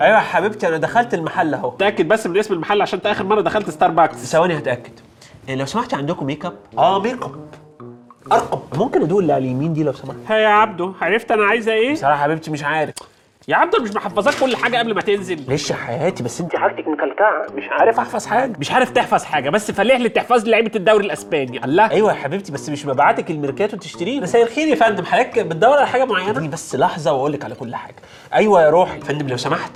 أيوه يا حبيبتي أنا دخلت المحل أهو. تاكد بس من اسم المحل عشان انت اخر مرة دخلت ستاربكس ثواني هتأكد. إيه لو سمحت عندكم ميك اب آه ميك اب ارقم ممكن أدوق اللي على اليمين دي لو سمحت. ها يا عبدو عرفت أنا عايزة إيه؟ بصراحة يا حبيبتي مش عارف. يا أنا مش محفظاك كل حاجة قبل ما تنزل. معلش يا حياتي؟ بس أنت حاجتك مكلكعه مش عارف أحفظ حاجة. مش عارف تحفظ حاجة بس فالح لي تحفظ لي لعيبة الدوري الأسباني. الله. أيوه يا حبيبتي بس مش بعتاك الميركاتو تشتريه مساء الخير يا فندم حضرتك بتدور على حاجة معينة؟ اديني بس لحظة واقول لك على كل حاجة. أيوه يا روحي. فندم لو سمحت.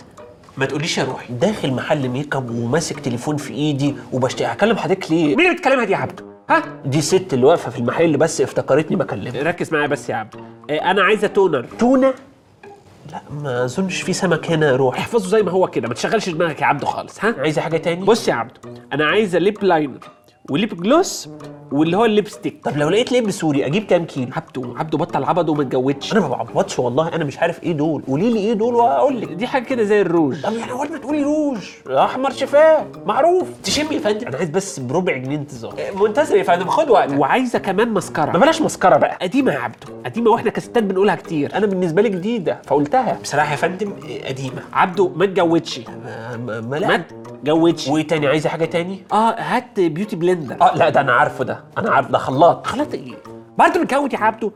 ما تقوليش يا روحي. داخل محل ميك اب وماسك تليفون في ايدي وبشتري هكلم حضرتك ليه؟ مين اللي بتكلمها دي يا عبدو ها؟ دي ست اللي واقفة في المحل بس افتكرتني بكلمها. ركز معايا بس يا عبدو إيه، أنا عايزة toner تونه لا ما أظنش في سمك هنا يا روحي. احفظه زي ما هو كده. ما تشغلش دماغك يا عبدو خالص ها؟ عايزة حاجة تاني؟ بص يا عبدو أنا عايزة lip liner و lip gloss واللي هو ال lipstick. طب لو لقيت لب سوري أجيب كام كيلو؟ عبدو عبدو بطل عبط وما تجودش. أنا ما بعبطش والله أنا مش عارف إيه دول. قولي لي إيه دول وأقول لك. دي حاجة كده زي الروج. طب يعني أول ما تقولي روج. أحمر شفاه. معروف. تشمي يا فندم. أنا عايز بس بربع جنيه انتظار. منتظر يا فندم. خد وقتك. وعايزة كمان ماسكرا بلاش مسخرة بقى. قديمة يا عبدو قديمة وإحنا كستات بنقولها كتير. أنا بالنسبة لي جديدة فقلتها. بصراحة يا فندم إيه، قديمة. عبدو ما تجودش. ما, ما, ما تجودش وايه تاني عايزة حاجة تاني؟ آه هات beauty blender آه لا ده أنا عارفه ده. أنا عارف ده خلاط. خلاص إيه؟ برضه بتجود يا عبدو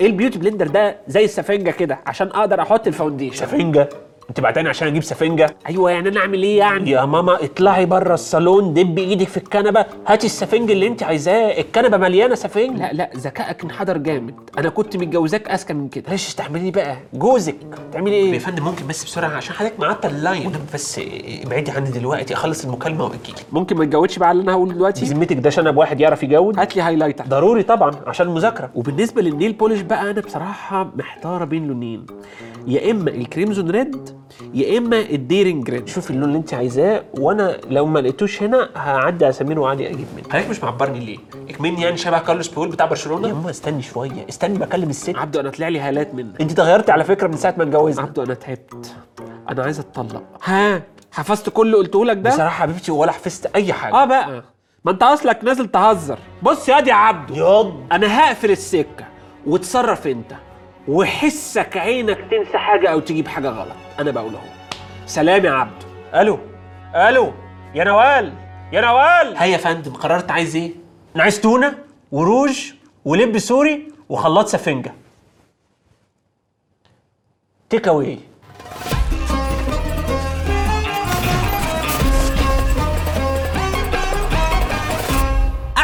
إيه ال beauty blender ده زي السفنجة كده عشان أقدر أحط ال foundation؟ سفنجة؟ انت بعتني عشان أجيب سفنجة؟ أيوه يعني أنا أعمل إيه يعني؟ يا ماما اطلعي بره الصالون دبي إيدك في الكنبة هاتي السفنج اللي انت عايزاه. الكنبة مليانة سفنج. لا لا ذكائك انحدر جامد. أنا كنت متجوزاك أذكى من كده. معلش استحملي بقى. جوزك. تعملي إيه؟ يا فندم ممكن بس بسرعة عشان حضرتك معطل ال line. بس ابعدي عني دلوقتي أخلص المكالمة واجي ممكن ما تجودش بقى على اللي أنا هقوله دلوقتي؟ بذمتك ده شنب واحد يعرف يجود هات لي highlighter ضروري طبعا عشان المذاكرة. وبالنسبة لل nail polish بقى أنا بصراحة محتارة بين لونين. يا إما ال crimson red يا إما ال daring red شوفي اللون اللي انت عايزاه وأنا لو ما لقيتوش هنا هعدي على سمير وعادي أجيب منه. حضرتك مش معبرني ليه؟ إكمني يعني شبه كارلوس بيول بتاع برشلونة؟ يا ماما استني شوية. استني بكلم الست. عبدو أنا طلع لي هالات منك. أنت اتغيرتي على فكرة من ساعة ما اتجوزنا. عبدو أنا تعبت. أنا عايز أتطلق. ها؟ حفظت كل اللي قلته لك ده؟ بصراحة حبيبتي ولا حفظت أي حاجة. آه بقى. ما أنت أصلك نازل تهزر. بص يا دي يا عبدو ياض أنا هقفل السكة وتصرف أنت. وحسك عينك تنسى حاجة أو تجيب حاجة غلط. أنا بقول أهو. سلام يا عبدو ألو. ألو. يا نوال. يا نوال. هيا يا فندم قررت عايز إيه؟ أنا عايز تونة وروج ولب سوري وخلاط سفنجة. take away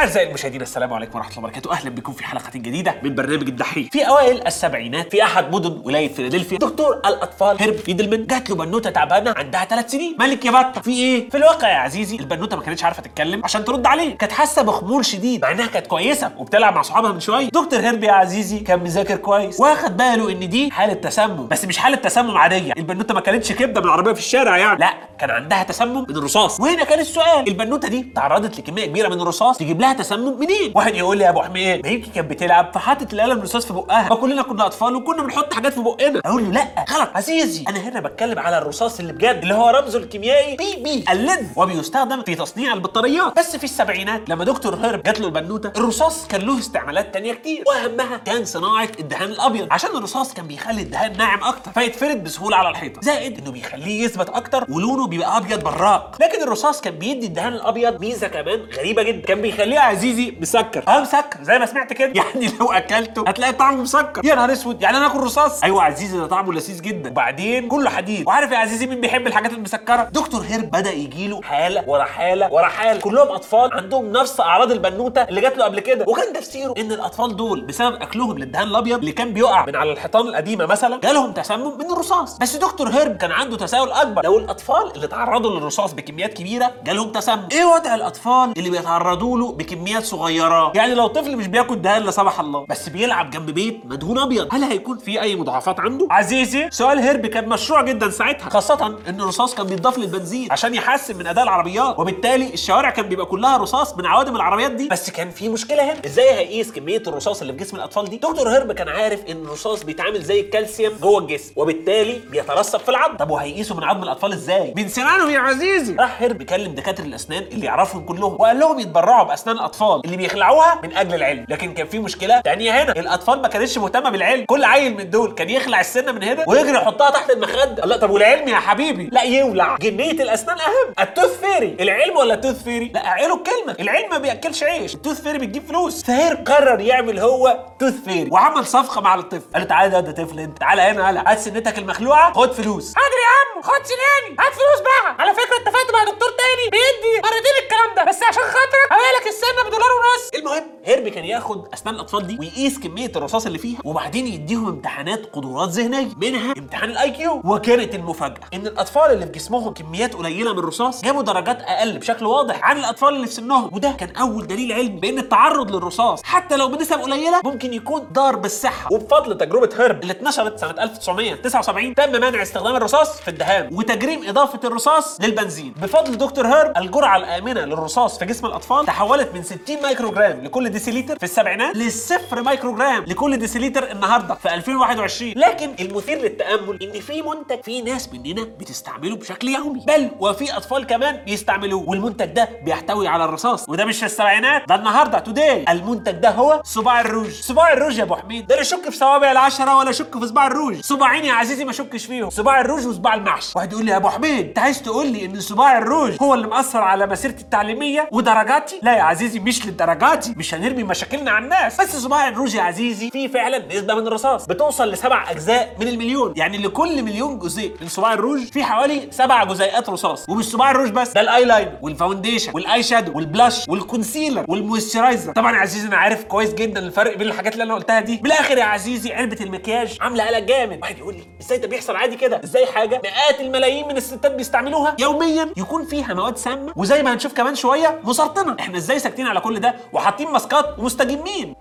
أعزائي المشاهدين السلام عليكم ورحمة الله وبركاته. أهلا بكم في حلقة جديدة من برنامج الدحيح. في أوائل السبعينات في أحد مدن ولاية فيلادلفيا دكتور الأطفال هيرب فيدلمان جات له بنوتة تعبانة عندها ثلاث سنين. مالك يا بطه في إيه؟ في الواقع يا عزيزي البنوتة ما كانتش عارفة تتكلم عشان ترد عليه. كانت حاسة بخمول شديد مع انها كانت كويسة وبتلعب مع صحابها من شوية. دكتور هيرب يا عزيزي كان مذاكر كويس واخد باله إن دي حالة تسمم بس مش حالة تسمم عادية. البنوتة ما كانتش كبدة من العربيه في الشارع يعني. لا كان عندها تسمم من الرصاص. وهنا كان السؤال البنوتة دي تعرضت لكمية كبيرة من الرصاص تجيب لها تسمم منين؟ واحد يقول لي يا أبو حميد ما يمكن كانت بتلعب فحطت القلم الرصاص في بقها ما كلنا كنا أطفال وكنا بنحط حاجات في بقنا. أقول له لا غلط. عزيزي أنا هنا بتكلم على الرصاص اللي بجد اللي هو رمزه الكيميائي Pb ال lead وبيستخدم في تصنيع البطاريات. بس في السبعينات لما دكتور هيرب جات له البنوتة الرصاص كان له استعمالات تانية كتير. وأهمها كان صناعة الدهان الأبيض. عشان الرصاص كان بيخلي الدهان ناعم أكتر فيتفرد بسهولة على الحيطة. زائد إنه بيخليه يثبت أكتر ولونه بيبقى أبيض براق لكن الرصاص كان بيدي الدهان الأبيض ميزة كمان غريبة جدا. كان بيخليه عزيزي مسكر. آه مسكر. زي ما سمعت كده. يعني لو أكلته هتلاقي طعمه مسكر. يا نهار أسود. يعني أنا آكل رصاص؟ أيوه عزيزي ده طعمه لذيذ جدا. وبعدين كله حديد. وعارف يا عزيزي مين بيحب الحاجات المسكرة؟ دكتور هيرب بدأ يجيله حالة ورا حالة ورا حالة. كلهم أطفال عندهم نفس أعراض البنوتة اللي جات له قبل كده. وكان تفسيره إن الأطفال دول بسبب أكلهم للدهان الأبيض اللي كان بيقع من على الحيطان القديمة مثلا جالهم تسمم من الرصاص. بس دكتور هيرب كان عنده تساؤل أكبر. لو الأطفال اللي تعرضوا للرصاص بكميات كبيرة جالهم تسمم. إيه وضع الأطفال اللي بيتعرضوا له بكميات صغيرة. يعني لو طفل مش بياكل دهان لا سمح الله. بس بيلعب جنب بيت مدهون أبيض. هل هيكون في أي مضاعفات عنده؟ عزيزي سؤال هيرب كان مشروع جدا ساعتها. خاصة إن الرصاص كان بيتضاف للبنزين عشان يحسن من أداء العربيات. وبالتالي الشوارع كان بيبقى كلها رصاص من عوادم العربيات دي. بس كان في مشكلة هنا. إزاي هيقيس كمية الرصاص اللي في جسم الأطفال دي؟ دكتور هيرب كان عارف إن الرصاص بيتعامل زي الكالسيوم جوه الجسم وبالتالي بيترسب في العظم طب وهيقيسوا من عظم الأطفال إزاي؟ من سنانهم يا عزيزي. راح هيرب كلم دكاترة الأسنان اللي يعرفهم كلهم وقال لهم يتبرعوا بأسنان الأطفال اللي بيخلعوها من أجل العلم. لكن كان في مشكلة تانية هنا. الأطفال ما كانتش مهتمة بالعلم. كل عيل من دول كان يخلع السنة من هنا ويجري يحطها تحت المخدة. لا طب والعلم يا حبيبي؟ لا يولع. جنية الأسنان أهم. ال tooth fairy. العلم ولا ال tooth fairy؟ لا اعقلوا الكلمة العلم ما بيأكلش عيش. ال tooth fairy بتجيب فلوس. فهيرب قرر يعمل هو tooth fairy. وعمل صفقة مع الطفل. قال له تعالى ده طفل انت. تعالى هنا هلا هات سنتك المخلوعة. خد فلوس. يا عم خد سناني هات فلوس بقى. على فكرة اتفقت مع دكتور تاني بيدي مرتين الكلام ده بس عشان خاطرك هبيعلك السنة بدولار ونص. المهم هيرب كان ياخد أسنان الأطفال دي ويقيس كمية الرصاص اللي فيها وبعدين يديهم امتحانات قدرات ذهنية منها امتحان ال IQ وكانت المفاجأة إن الأطفال اللي في جسمهم كميات قليلة من الرصاص جابوا درجات أقل بشكل واضح عن الأطفال اللي في سنهم. وده كان أول دليل علمي بان التعرض للرصاص. حتى لو بنسب قليلة ممكن يكون ضار بالصحه وبفضل تجربة هيرب اللي اتنشرت سنة 1979 تم منع استخدام الرصاص في الدهان وتجريم إضافة الرصاص للبنزين. بفضل دكتور هيرب الجرعة الآمنة للرصاص في جسم الأطفال تحولت من 60 مايكروجرام لكل ديسيليتر في السبعينات للصفر مايكروجرام لكل ديسيليتر النهارده في 2021 لكن المثير للتأمل إن في منتج في ناس مننا بتستعمله بشكل يومي. بل وفي أطفال كمان بيستعملوه والمنتج ده بيحتوي على الرصاص. وده مش في السبعينات ده النهارده today المنتج ده هو صباع الروج. صباع الروج يا أبو حميد. ده لا يشك في صوابع العشرة ولا يشك في صباع الروج. صباعين يا عزيزي ما شكش فيهم. صباع الروج وصباع المحشي. واحد يقول لي يا أبو حميد أنت عايز تقول لي إن صباع الروج هو اللي مأثر على مسيرتي التعليمية ودرجاتي؟ لا يا عزيزي مش للدرجة دي مش هنرمي مشاكلنا على الناس. بس صباع الروج يا عزيزي فيه فعلا نسبة من الرصاص بتوصل لسبع أجزاء من المليون. يعني لكل مليون جزيء من صباع الروج في حوالي سبع جزيئات رصاص. ومش صباع الروج بس ده الاي لاين والفاونديشن والاي شادو والبلاش والكونسيلر والمويسترايزر. طبعا يا عزيزي أنا عارف كويس جدا الفرق بين الحاجات اللي أنا قلتها دي. بالآخر يا عزيزي علبة المكياج عاملة قلق جامد. واحد يقول لي إزاي ده بيحصل عادي كده؟ إزاي حاجة؟ مئات الملايين من الستات بيستعملوها يوميا. يكون فيها مواد سامة. وزي ما هنشوف كمان شوية مسرطنه إحنا إزاي ساكتين على كل ده؟ وحاطين ماسكات ومستجمين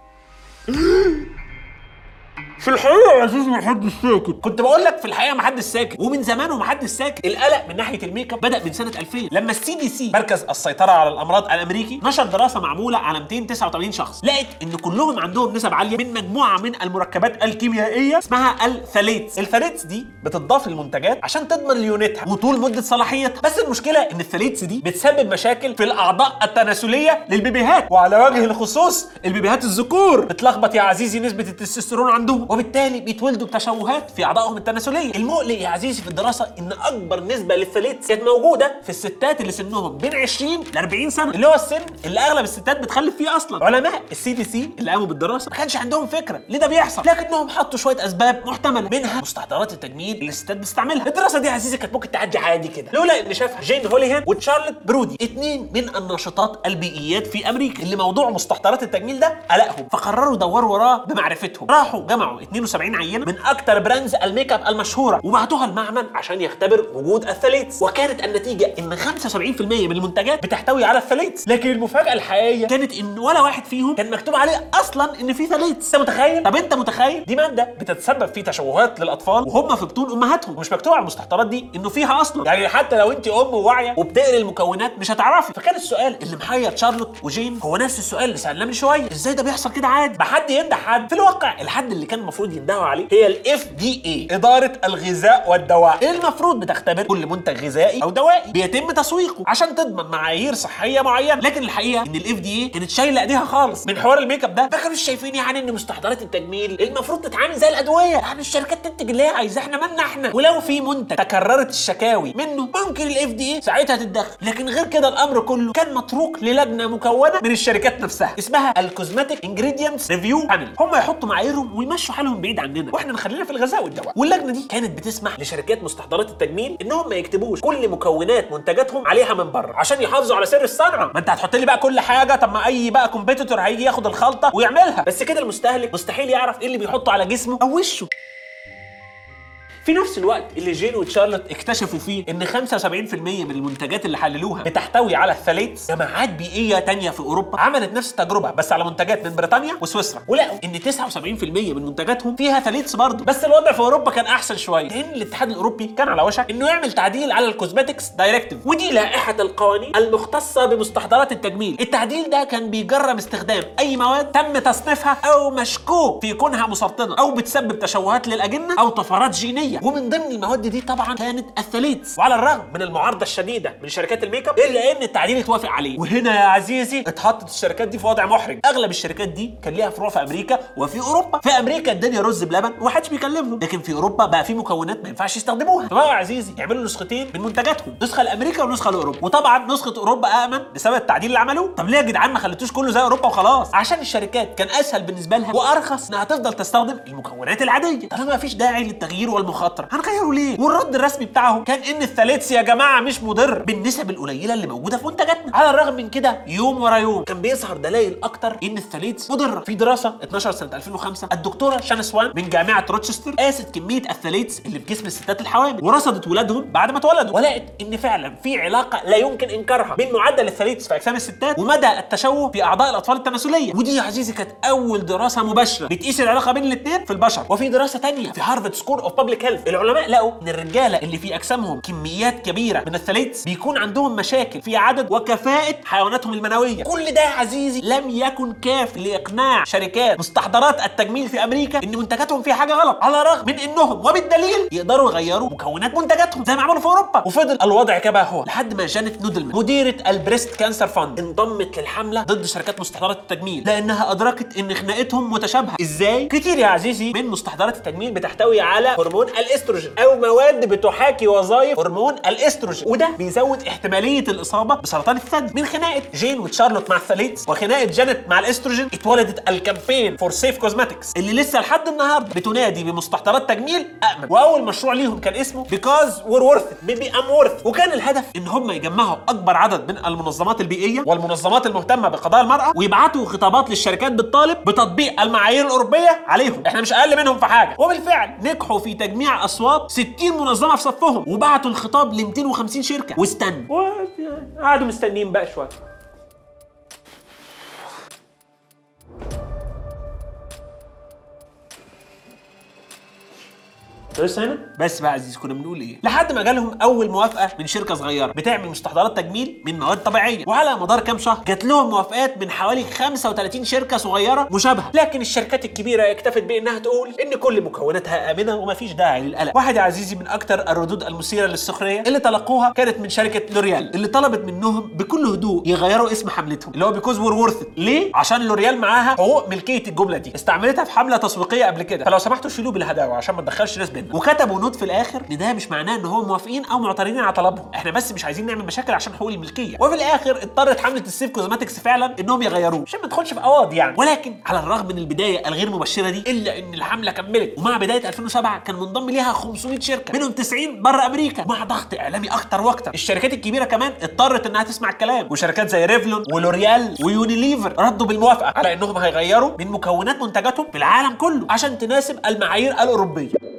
في الحقيقة يا عزيزي محدش ساكت. كنت بقول لك في الحقيقة محدش ساكت. ومن زمان ومحدش ساكت. القلق من ناحية الميك أب بدأ من سنة 2000 لما ال CDC مركز السيطرة على الأمراض الأمريكي نشر دراسة معمولة على 289 شخص. لقت إن كلهم عندهم نسب عالية من مجموعة من المركبات الكيميائية اسمها ال phthalates ال phthalates دي بتضاف للمنتجات عشان تضمن ليونتها وطول مدة صلاحيتها. بس المشكلة إن ال phthalates دي بتسبب مشاكل في الأعضاء التناسلية للبيبيهات. وعلى وجه الخصوص البيبيهات الذكور. بتلخبط يا عزيزي نسبة التستوستيرون عندهم وبالتالي بيتولدوا بتشوهات في أعضائهم التناسلية. المقلق يا عزيزي في الدراسة إن أكبر نسبة لل phthalates كانت موجودة في الستات اللي سنهم بين 20 ل 40 سنة اللي هو السن اللي أغلب الستات بتخلف فيه أصلا. علماء ال CDC اللي قاموا بالدراسة ما كانش عندهم فكرة ليه ده بيحصل لكنهم حطوا شوية أسباب محتملة منها مستحضرات التجميل اللي الستات بتستعملها. الدراسة دي يا عزيزي كانت ممكن تعدي عادي كده لولا إن شافها جين هوليهان وتشارلوت برودي اتنين من الناشطات البيئيات في أمريكا اللي موضوع مستحضرات التجميل ده قلقهم فقرروا يدوروا وراه بمعرفتهم راحوا جمعوا 72 عينة من أكتر brands ال make-up المشهورة وبعتوها المعمل عشان يختبر وجود ال phthalates وكانت النتيجة إن 75% من المنتجات بتحتوي على ال phthalates لكن المفاجأة الحقيقية كانت إن ولا واحد فيهم كان مكتوب عليه أصلا إن في phthalates أنت متخيل؟ طب أنت متخيل؟ دي مادة بتتسبب في تشوهات للأطفال وهم في بطون أمهاتهم. مش مكتوب على المستحضرات دي إنه فيها أصلا. يعني حتى لو أنت أم واعيه وبتقري المكونات مش هتعرفي. فكان السؤال اللي محير شارلوت وجين هو نفس السؤال اللي سألناه من شوية. إزاي ده بيحصل كده عادي؟ ما حد ينده حد. في الواقع الحد اللي كان المفروض يندهوا عليه هي ال FDA إدارة الغذاء والدواء. المفروض بتختبر كل منتج غذائي أو دوائي بيتم تسويقه عشان تضمن معايير صحية معينة. لكن الحقيقة إن ال FDA كانت شايلة إيديها خالص من حوار الميك اب ده. ما كانوش شايفين يعني إن مستحضرات التجميل المفروض تتعامل زي الأدوية. يعني الشركات تنتج اللي هي عايزاه إحنا مالنا إحنا. ولو في منتج تكررت الشكاوي منه ممكن ال FDA ساعتها تتدخل. لكن غير كده الأمر كله كان متروك للجنة مكونة من الشركات نفسها اسمها ال Cosmetic Ingredients Review Panel. هم يحطوا معاييرهم ويمشوا حالهم بعيد عننا. وإحنا نخلينا في الغذاء والدواء. واللجنة دي كانت بتسمح لشركات مستحضرات التجميل إنهم ما يكتبوش كل مكونات منتجاتهم عليها من بره عشان يحافظوا على سر الصنعه ما أنت هتحط لي بقى كل حاجة؟ طب ما أي بقى competitor هيجي ياخد الخلطة ويعملها. بس كده المستهلك مستحيل يعرف إيه اللي بيحطه على جسمه أو وشه. في نفس الوقت اللي جين وتشارلوت اكتشفوا فيه إن 75% من المنتجات اللي حللوها بتحتوي على ال phthalates جماعات بيئية تانية في أوروبا عملت نفس التجربة بس على منتجات من بريطانيا وسويسرا ولقوا إن 79% من منتجاتهم فيها phthalates برضه بس الوضع في أوروبا كان أحسن شوية. لأن الاتحاد الأوروبي كان على وشك إنه يعمل تعديل على ال Cosmetics Directive ودي لائحة القوانين المختصة بمستحضرات التجميل. التعديل ده كان بيجرم استخدام أي مواد تم تصنيفها أو مشكوك في كونها مسرطنه أو بتسبب تشوهات للأجنة أو طفرات جينية. عادي ومن ضمن المواد دي طبعا كانت ال phthalates. وعلى الرغم من المعارضة الشديدة من شركات الميك أب إلا إن التعديل اتوافق عليه. وهنا يا عزيزي اتحطت الشركات دي في وضع محرج. أغلب الشركات دي كان ليها فروع في أمريكا وفي أوروبا. في أمريكا الدنيا رز بلبن ومحدش بيكلمهم. لكن في أوروبا بقى في مكونات ما ينفعش يستخدموها. فبقى يا عزيزي يعملوا نسختين من منتجاتهم. نسخة لأمريكا ونسخة لأوروبا. وطبعا نسخة أوروبا آمن بسبب التعديل اللي عملوه. طب ليه يا جدعان ما خليتوش كله زي أوروبا وخلاص؟ عشان الشركات كان أسهل بالنسبة لها وأرخص إنها تفضل تستخدم المكونات العادية. طالما ما فيش داعي للتغيير والمخاطره هنغيره ليه؟ والرد الرسمي بتاعهم كان إن ال phthalates يا جماعة مش مضر. بالنسب القليلة اللي موجودة في منتجاتنا. على الرغم من كده يوم ورا يوم كان بيظهر دلائل أكتر إن ال phthalates مضرة في دراسة 12 سنة 2005 الدكتورة شان سوان من جامعة روتشستر قاست كمية ال phthalates اللي في جسم الستات الحوامل ورصدت ولادهم بعد ما اتولدوا. ولقت إن فعلا في علاقة لا يمكن إنكارها بين معدل ال phthalates في أجسام الستات ومدى التشوه في أعضاء الأطفال التناسلية. ودي يا عزيزي كانت أول دراسة مباشرة بتقيس العلاقة بين الاثنين في البشر. وفي دراسة تانية في Harvard School of Public Health العلماء لقوا إن الرجالة اللي في أجسامهم كميات كبيرة من ال phthalates بيكون عندهم مشاكل في عدد وكفاءة حيواناتهم المنوية. كل ده عزيزي لم يكن كاف لإقناع شركات مستحضرات التجميل في أمريكا إن منتجاتهم فيها حاجة غلط على الرغم من إنهم وبالدليل يقدروا يغيروا مكونات منتجاتهم زي ما عملوا في أوروبا. وفضل الوضع كما هو. لحد ما جانيت نودلمان مديرة ال Breast Cancer Fund انضمت للحملة ضد شركات مستحضرات التجميل لأنها أدركت إن خناقتهم متشابهة. إزاي؟ كتير يا عزيزي من مستحضرات التجميل بتحتوي على هرمون الإستروجين أو مواد بتحاكي وظائف هرمون الإستروجين. وده بيزود احتمالية الإصابة بسرطان الثدي من خناقة جين وتشارلوت مع ال phthalates وخناقة جانيت مع الإستروجين. اتولدت ال Campaign for Safe Cosmetics اللي لسه لحد النهارده بتنادي بمستحضرات تجميل امن وأول مشروع ليهم كان اسمه بيكوز وير ورث بيبي ام ورث وكان الهدف إن هم يجمعوا أكبر عدد من المنظمات البيئية والمنظمات المهتمة بقضايا المرأة ويبعتوا خطابات للشركات بالطالب بتطبيق المعايير الأوروبية عليهم. إحنا مش أقل منهم في حاجة. وبالفعل نجحوا في تجميع أصوات 60 منظمة في صفهم وبعتوا الخطاب ل 250 شركة. واستنوا. قعدوا مستنيين بقى شوية. لسه هنا؟ بس بقى يا عزيزي كنا بنقول إيه؟ لحد ما جالهم أول موافقة من شركة صغيرة بتعمل مستحضرات تجميل من مواد طبيعية وعلى مدار كام شهر جات لهم موافقات من حوالي 35 شركة صغيرة مشابهة. لكن الشركات الكبيرة اكتفت بإنها تقول إن كل مكوناتها آمنة ومفيش داعي للقلق واحد يا عزيزي من أكتر الردود المثيرة للسخرية اللي تلقوها كانت من شركة لوريال اللي طلبت منهم بكل هدوء يغيروا اسم حملتهم اللي هو Because We're Worth ليه؟ عشان لوريال معاها حقوق ملكية الجملة دي. استعملتها في حملة تسويقية قبل كده. فلو سمحتوا شيلوه بالهداوة عشان ما تدخلش ناس بينا وكتبوا note في الآخر إن ده مش معناه إن هم موافقين أو معترضين على طلبهم. إحنا بس مش عايزين نعمل مشاكل عشان حقوق الملكية. وفي الآخر اضطرت حملة ال Safe Cosmetics فعلا إنهم يغيروه. عشان ما ندخلش في قواضي يعني. ولكن على الرغم من البداية الغير مبشرة دي إلا إن الحملة كملت. ومع بداية 2007 كان منضم ليها 500 شركة منهم 90 بره أمريكا. مع ضغط إعلامي أكتر وأكتر الشركات الكبيرة كمان اضطرت إنها تسمع الكلام. وشركات زي ريفلون ولوريال ويونيليفر ردوا بالموافقة على إنهم هيغيروا من مكونات منتجاتهم في العالم كله عشان تناسب المعايير الأوروبية.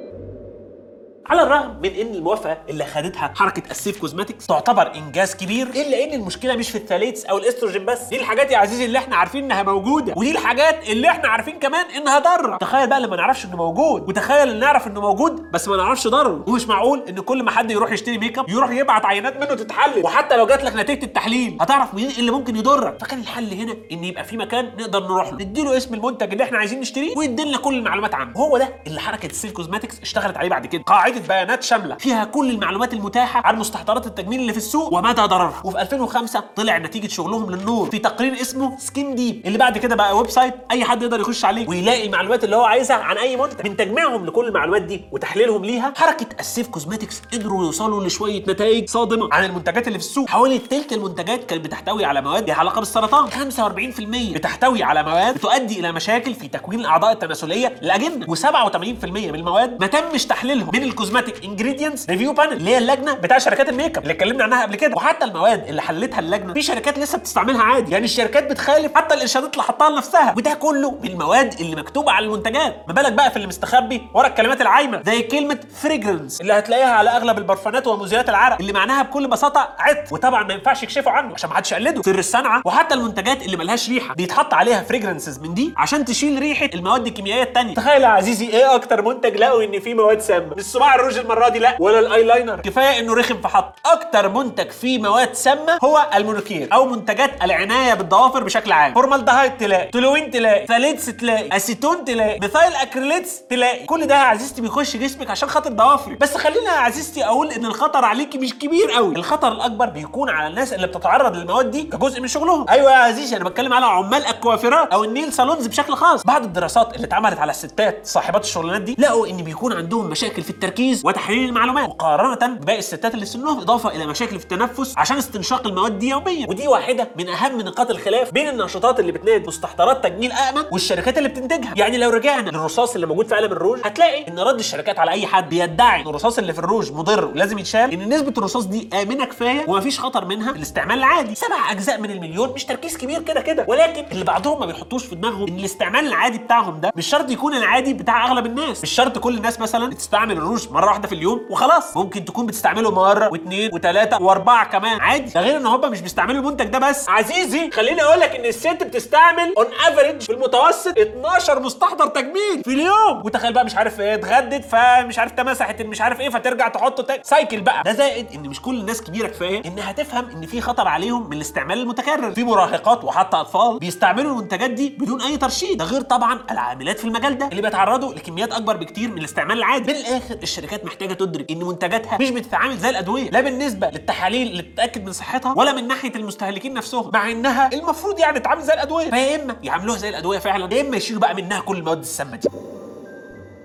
على الرغم من إن الموافقه اللي خدتها حركة ال Safe Cosmetics تعتبر إنجاز كبير إلا إن المشكلة مش في ال phthalates أو الإستروجين بس. دي الحاجات يا عزيزي اللي إحنا عارفين إنها موجودة ودي الحاجات اللي إحنا عارفين كمان إنها ضارة. تخيل بقى اللي ما نعرفش إنه موجود وتخيل اللي نعرف إنه موجود بس ما نعرفش ضرره ومش معقول إن كل ما حد يروح يشتري ميك اب يروح يبعت عينات منه تتحلل. وحتى لو جات لك نتيجة التحليل هتعرف مين اللي ممكن يضرك؟ فكان الحل هنا إن يبقى في مكان نقدر نروح له. نديله اسم المنتج اللي إحنا عايزين نشتريه ويدينا كل المعلومات عنه. هو ده اللي حركة ال Safe Cosmetics اشتغلت عليه بعد كده. قاعدة بيانات شاملة فيها كل المعلومات المتاحة عن مستحضرات التجميل اللي في السوق ومدى ضررها. وفي 2005 طلع نتيجة شغلهم للنور في تقرير اسمه Skin Deep اللي بعد كده بقى website أي حد يقدر يخش عليه ويلاقي المعلومات اللي هو عايزها عن أي منتج. من تجميعهم لكل المعلومات دي وتحليلهم ليها حركة ال Safe Cosmetics قدروا يوصلوا لشوية نتائج صادمة عن المنتجات اللي في السوق. حوالي ثلث المنتجات كانت بتحتوي على مواد ليها علاقة بالسرطان. 45% بتحتوي على مواد بتؤدي إلى مشاكل في تكوين الأعضاء التناسلية للاجنه و87% من المواد ما تمش تحليلهم من ال Cosmetic Ingredients Review Panel اللي هي اللجنة بتاع شركات الميك اب اللي اتكلمنا عنها قبل كده. وحتى المواد اللي حللتها اللجنة في شركات لسه بتستعملها عادي. يعني الشركات بتخالف حتى الإرشادات اللي حطها لنفسها. وده كله من المواد اللي مكتوبة على المنتجات. ما بالك بقى في اللي مستخبي ورا الكلمات العايمة. زي كلمة fragrance اللي هتلاقيها على أغلب البرفانات ومزيلات العرق اللي معناها بكل بساطة عطر. وطبعا ما ينفعش يكشفوا عنه عشان ما حدش يقلده. سر الصنعة. وحتى المنتجات اللي ملهاش ريحة بيتحط عليها fragrances من دي عشان تشيل ريحة المواد الكيميائية التانية. تخيل يا عزيزي إيه أكتر منتج لقوا إن فيه مواد سامة؟ صباع الروج المرة دي؟ لا. ولا الايلاينر. كفاية انه رخم في حطه. أكتر منتج فيه مواد سامة هو المونيكير أو منتجات العناية بالضوافر بشكل عام. فورمالدهايد تلاقي. تولوين تلاقي. phthalates تلاقي. أسيتون تلاقي. methyl acrylates تلاقي. كل ده يا عزيزتي بيخش جسمك عشان خاطر ضوافري بس خلينا يا عزيزتي أقول إن الخطر عليكي مش كبير قوي. الخطر الأكبر بيكون على الناس اللي بتتعرض للمواد دي كجزء من شغلهم. أيوه يا عزيزي أنا بتكلم على عمال الكوافيرات أو ال nail salons بشكل خاص. بعض الدراسات اللي اتعملت على الستات صاحبات الشغلانات دي لقوا إن بيكون عندهم مشاكل في التركيز وتحليل المعلومات. مقارنة بباقي الستات اللي سنهم إضافة إلى مشاكل في التنفس عشان استنشاق المواد دي يوميا. ودي واحدة من أهم نقاط الخلاف بين الناشطات اللي بتنادي مستحضرات تجميل آمن والشركات اللي بتنتجها. يعني لو رجعنا للرصاص اللي موجود في علب الروج هتلاقي إن رد الشركات على أي حد بيدعي إن الرصاص اللي في الروج مضر ولازم يتشال إن نسبة الرصاص دي آمنة كفاية ومفيش خطر منها في الاستعمال العادي. سبع أجزاء من المليون مش تركيز كبير كده كده. ولكن اللي بعضهم ما بيحطوش في دماغهم إن الاستعمال العادي بتاعهم ده مش شرط يكون العادي بتاع أغلب الناس. مش شرط كل الناس مثلا بتستعمل الروج مرة واحدة في اليوم وخلاص. ممكن تكون بتستعمله مرة واثنين وثلاثه واربعة كمان. عادي. ده غير إن هم مش بيستعملوا المنتج ده بس. عزيزي خليني أقول لك إن الست بتستعمل on average في المتوسط 12 مستحضر تجميل في اليوم. وتخيل بقى مش عارف إيه اتغدت فمش عارف تمسحت مش عارف إيه فترجع تحطه تاني cycle بقى. ده زائد إن مش كل الناس كبيرة كفاية انها تفهم إن في خطر عليهم من الاستعمال المتكرر. في مراهقات وحتى أطفال بيستعملوا المنتجات دي بدون أي ترشيد. ده غير طبعا العاملات في المجال ده اللي بيتعرضوا لكميات أكبر بكتير من الاستعمال العادي. من الآخر الشركات محتاجة تدرك إن منتجاتها مش بتتعامل زي الأدوية لا بالنسبة للتحاليل اللي بتتاكد من صحتها ولا من ناحية المستهلكين نفسهم مع إنها المفروض يعني تتعامل زي الأدوية. فيا إما يعاملوها زي الأدوية فعلا يا إما يشيلوا بقى منها كل المواد السامه دي.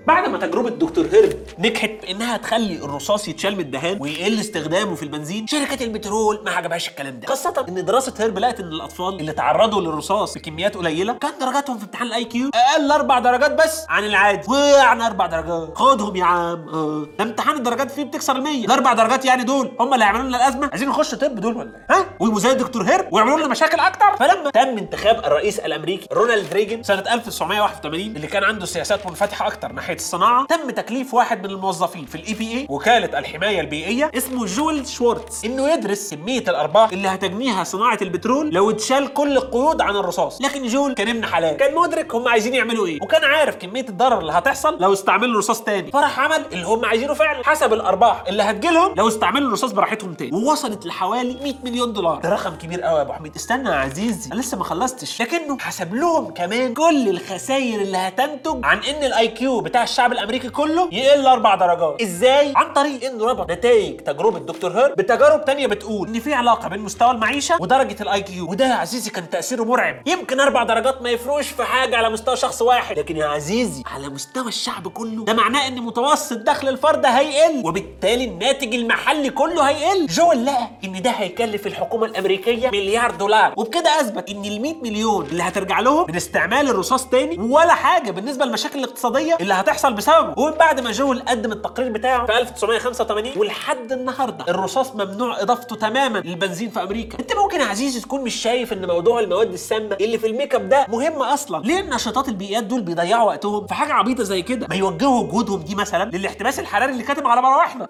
بعد ما تجربة دكتور هيرب نجحت بانها تخلي الرصاص يتشال من الدهان ويقل استخدامه في البنزين، شركة البترول ما عجبهاش الكلام ده، خاصة إن دراسة هيرب لقت إن الأطفال اللي تعرضوا للرصاص بكميات قليلة كان درجاتهم في امتحان ال IQ أقل أربع درجات بس عن العادي، ويعني أربع درجات، خدهم يا عم. آه. ده امتحان الدرجات فيه بتكسر ال 100 الاربع درجات يعني دول. هم اللي هيعملوا لنا الأزمة، عايزين نخش طب دول ولا إيه؟ ها؟ ويبقوا زي الدكتور هيرب ويعملوا لنا مشاكل أكتر، فلما تم انتخاب الرئيس الأمريكي رونالد ريجن سنة 1981 اللي كان عنده سياسات منفتحة أكتر ناحية الصناعة، تم تكليف واحد من الموظفين في ال EPA وكالة الحماية البيئية اسمه جول شوارتز إنه يدرس كمية الأرباح اللي هتجنيها صناعة البترول لو اتشال كل القيود عن الرصاص. لكن جول كان ابن حلال. كان مدرك هم عايزين يعملوا إيه وكان عارف كمية الضرر اللي هتحصل لو استعملوا رصاص تاني. فراح عمل اللي هم عايزينه فعلا. حسب الأرباح اللي هتجيلهم لو استعملوا الرصاص براحتهم تاني. ووصلت لحوالي 100 مليون دولار. ده رقم كبير قوي يا أبو حميد. استنى يا عزيزي أنا لسه ما خلصتش. لكنه حسب لهم كمان كل الخسائر اللي هتنتج عن إن ال IQ بتاع الشعب الأمريكي كله يقل أربع درجات. إزاي؟ عن طريق إنه ربط نتائج تجربة دكتور هيرب بتجارب تانية بتقول إن في علاقة بين مستوى المعيشة ودرجة ال IQ وده يا عزيزي كان تأثيره مرعب. يمكن أربع درجات ما يفرقوش في حاجة على مستوى شخص واحد. لكن يا عزيزي على مستوى الشعب كله ده معناه إن متوسط دخل الفرد هيقل وبالتالي الناتج المحلي كله هيقل. جول لقى إن ده هيكلف الحكومة الأمريكية مليار دولار. وبكده أثبت إن ال 100 مليون اللي هترجع لهم من استعمال الرصاص تاني ولا حاجة بالنسبة للمشاكل الاقتصادية اللي هتحصل بسببه. ومن بعد ما جول قدم التقرير بتاعه في 1985 ولحد النهارده الرصاص ممنوع إضافته تماما للبنزين في أمريكا. أنت ممكن يا عزيزي تكون مش شايف إن موضوع المواد السامة اللي في الميك أب ده مهم أصلا. ليه الناشطات البيئيات دول بيضيعوا وقتهم في حاجة عبيطة زي كده؟ ما يوجهوا جهودهم دي مثلا للاحتباس الحراري اللي كاتم على أرواحنا.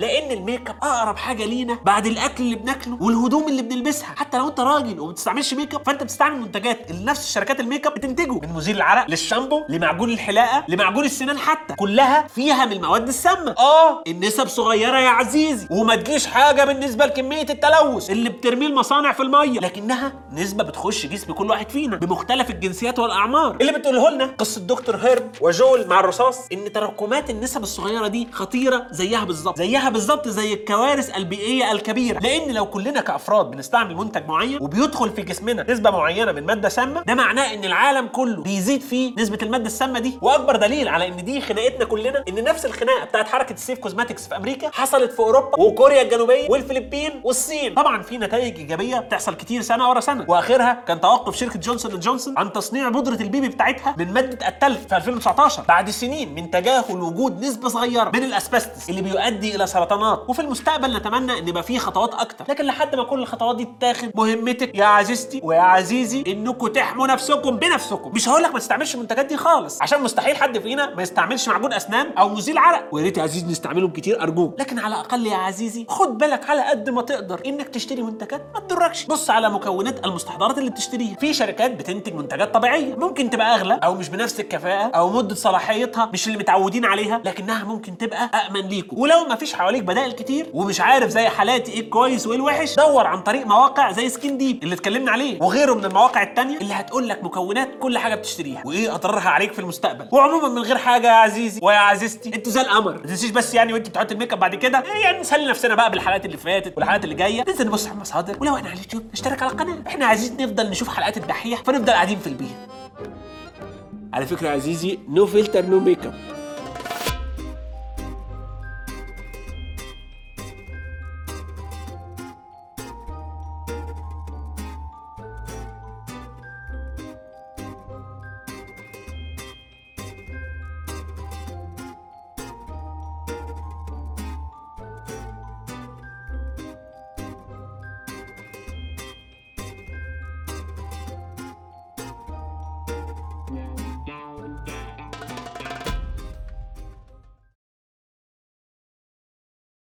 لأن الميك اب اقرب حاجة لينا بعد الاكل اللي بناكله والهدوم اللي بنلبسها. حتى لو انت راجل وما بتستعملش ميك اب فانت بتستعمل منتجات. نفس الشركات الميك اب بتنتجه. من مزيل العرق للشامبو لمعجون الحلاقة لمعجون السنان حتى. كلها فيها من المواد السامة. آه النسب صغيرة يا عزيزي. وما تجيش حاجة بالنسبة لكمية التلوث اللي بترميه المصانع في المية. لكنها نسبة بتخش جسم كل واحد فينا بمختلف الجنسيات والأعمار. اللي بتقوله لنا قصة دكتور هيرب وجول مع الرصاص إن تراكمات النسب الصغيرة دي خطيرة زيها بالظبط. زيها بالظبط زي الكوارث البيئية الكبيرة. لأن لو كلنا كأفراد بنستعمل منتج معين وبيدخل في جسمنا نسبة معينة من مادة سامة ده معناه إن العالم كله بيزيد فيه نسبة المادة السامة دي. وأكبر دليل على إن دي خناقتنا كلنا إن نفس الخناقة بتاعت حركة ال Safe Cosmetics في أمريكا حصلت في أوروبا وكوريا الجنوبية والفلبين والصين. طبعا في نتائج إيجابية بتحصل كتير سنة ورا سنة. وآخرها كان توقف شركة Johnson and Johnson عن تصنيع بودرة ال baby بتاعتها من مادة التلك في 2019 بعد سنين من تجاهل وجود نسبة صغيرة من الأسبستس اللي بيؤدي إلى سرطانات. وفي المستقبل نتمنى إن يبقى فيه خطوات أكتر. لكن لحد ما كل الخطوات دي تتاخد مهمتك يا عزيزتي ويا عزيزي انكم تحموا نفسكم بنفسكم. مش هقول لك ما تستعملش المنتجات دي خالص. عشان مستحيل حد فينا ما يستعملش معجون أسنان أو مزيل عرق. ويا ريت يا عزيزي نستعملهم كتير أرجوك. لكن على الأقل يا عزيزي خد بالك على قد ما تقدر إنك تشتري منتجات ما تضركش. بص على مكونات المستحضرات اللي بتشتريها. في شركات بتنتج منتجات طبيعية. ممكن تبقى أغلى أو مش بنفس الكفاءة أو مدة صلاحيتها مش اللي متعودين عليها لكنها ممكن تبقى امن ليكم ولو ما فيش حواليك بدائل كتير ومش عارف زي حالاتي إيه الكويس وايه الوحش. دور عن طريق مواقع زي Skin Deep اللي اتكلمنا عليه وغيره من المواقع التانية اللي هتقول لك مكونات كل حاجة بتشتريها وإيه أضرارها عليك في المستقبل. وعموما من غير حاجة يا عزيزي ويا عزيزتي أنتوا زي القمر. ما تنسيش بس يعني وانت بتحط الميك اب بعد كده إيه يعني نسلي نفسنا بقى بالحلقات اللي فاتت والحلقات اللي جاية. ننزل نبص على المصادر ولو إحنا على اليوتيوب نشترك على القناة. إحنا عايزين نفضل نشوف حلقات الدحيح فنفضل قاعدين في البيت. على فكرة يا عزيزي نو فلتر نو ميك اب